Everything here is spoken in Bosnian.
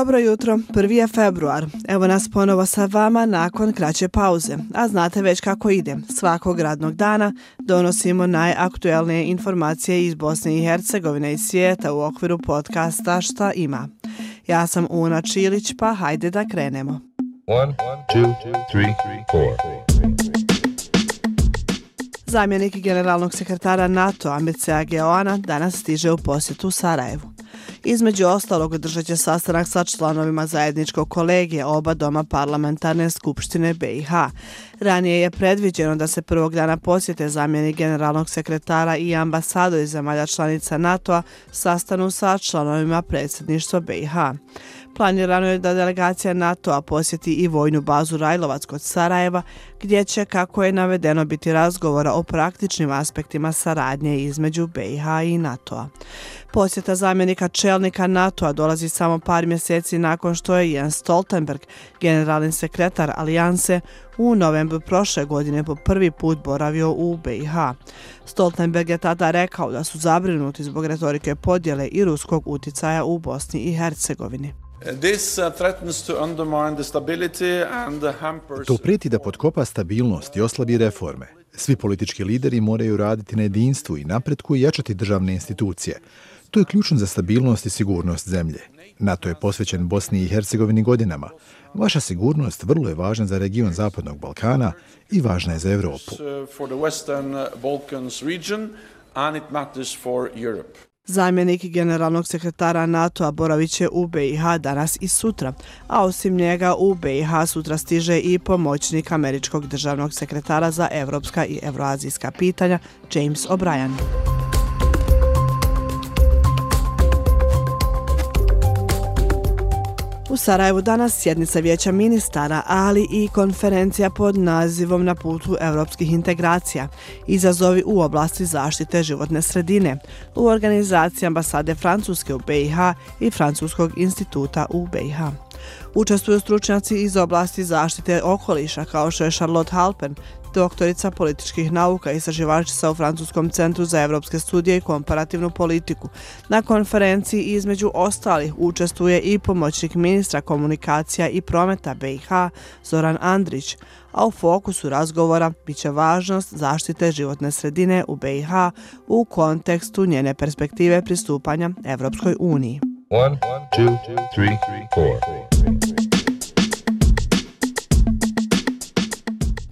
Dobro jutro, prvi je februar. Evo nas ponovo sa vama nakon kraće pauze. A znate već kako ide. Svakog radnog dana donosimo najaktuelnije informacije iz Bosne i Hercegovine i svijeta u okviru podcasta Šta ima. Ja sam Una Čilić, pa hajde da krenemo. One, two, three, Zamjenik generalnog sekretara NATO Amice Geoana danas stiže u posjetu Sarajevu. Između ostalog držat će sastanak sa članovima zajedničkog kolegije oba doma parlamentarne skupštine BiH. Ranije je predviđeno da se prvog dana posjete zamjeni generalnog sekretara i ambasadori zemalja članica NATO-a sastanu sa članovima predsjedništva BiH. Planirano je da delegacija NATO-a posjeti i vojnu bazu Rajlovac kod Sarajeva, gdje će, kako je navedeno, biti razgovora o praktičnim aspektima saradnje između BiH i NATO-a. Posjeta zamjenika čelnika NATO-a dolazi samo par mjeseci nakon što je Jens Stoltenberg, generalni sekretar Alijanse, u novembru prošle godine po prvi put boravio u BiH. Stoltenberg je tada rekao da su zabrinuti zbog retorike podjele i ruskog uticaja u Bosni i Hercegovini. Uh, to prijeti da potkopa stabilnost i oslabi reforme. Svi politički lideri moraju raditi na jedinstvu i napretku i jačati državne institucije. To je ključno za stabilnost i sigurnost zemlje. NATO je posvećen Bosni i Hercegovini godinama. Vaša sigurnost vrlo je važna za region Zapadnog Balkana i važna je za Evropu. Zamjenik generalnog sekretara NATO-a boravit će u BiH danas i sutra, a osim njega u BiH sutra stiže i pomoćnik američkog državnog sekretara za evropska i evroazijska pitanja James O'Brien. U Sarajevu danas sjednica vijeća ministara, ali i konferencija pod nazivom na putu evropskih integracija, izazovi u oblasti zaštite životne sredine, u organizaciji ambasade Francuske u BiH i Francuskog instituta u BiH. Učestvuju stručnjaci iz oblasti zaštite okoliša kao što je Charlotte Halpen, doktorica političkih nauka i saživačica u Francuskom centru za evropske studije i komparativnu politiku. Na konferenciji između ostalih učestvuje i pomoćnik ministra komunikacija i prometa BiH Zoran Andrić, a u fokusu razgovora biće važnost zaštite životne sredine u BiH u kontekstu njene perspektive pristupanja Evropskoj uniji. One, two, three, four.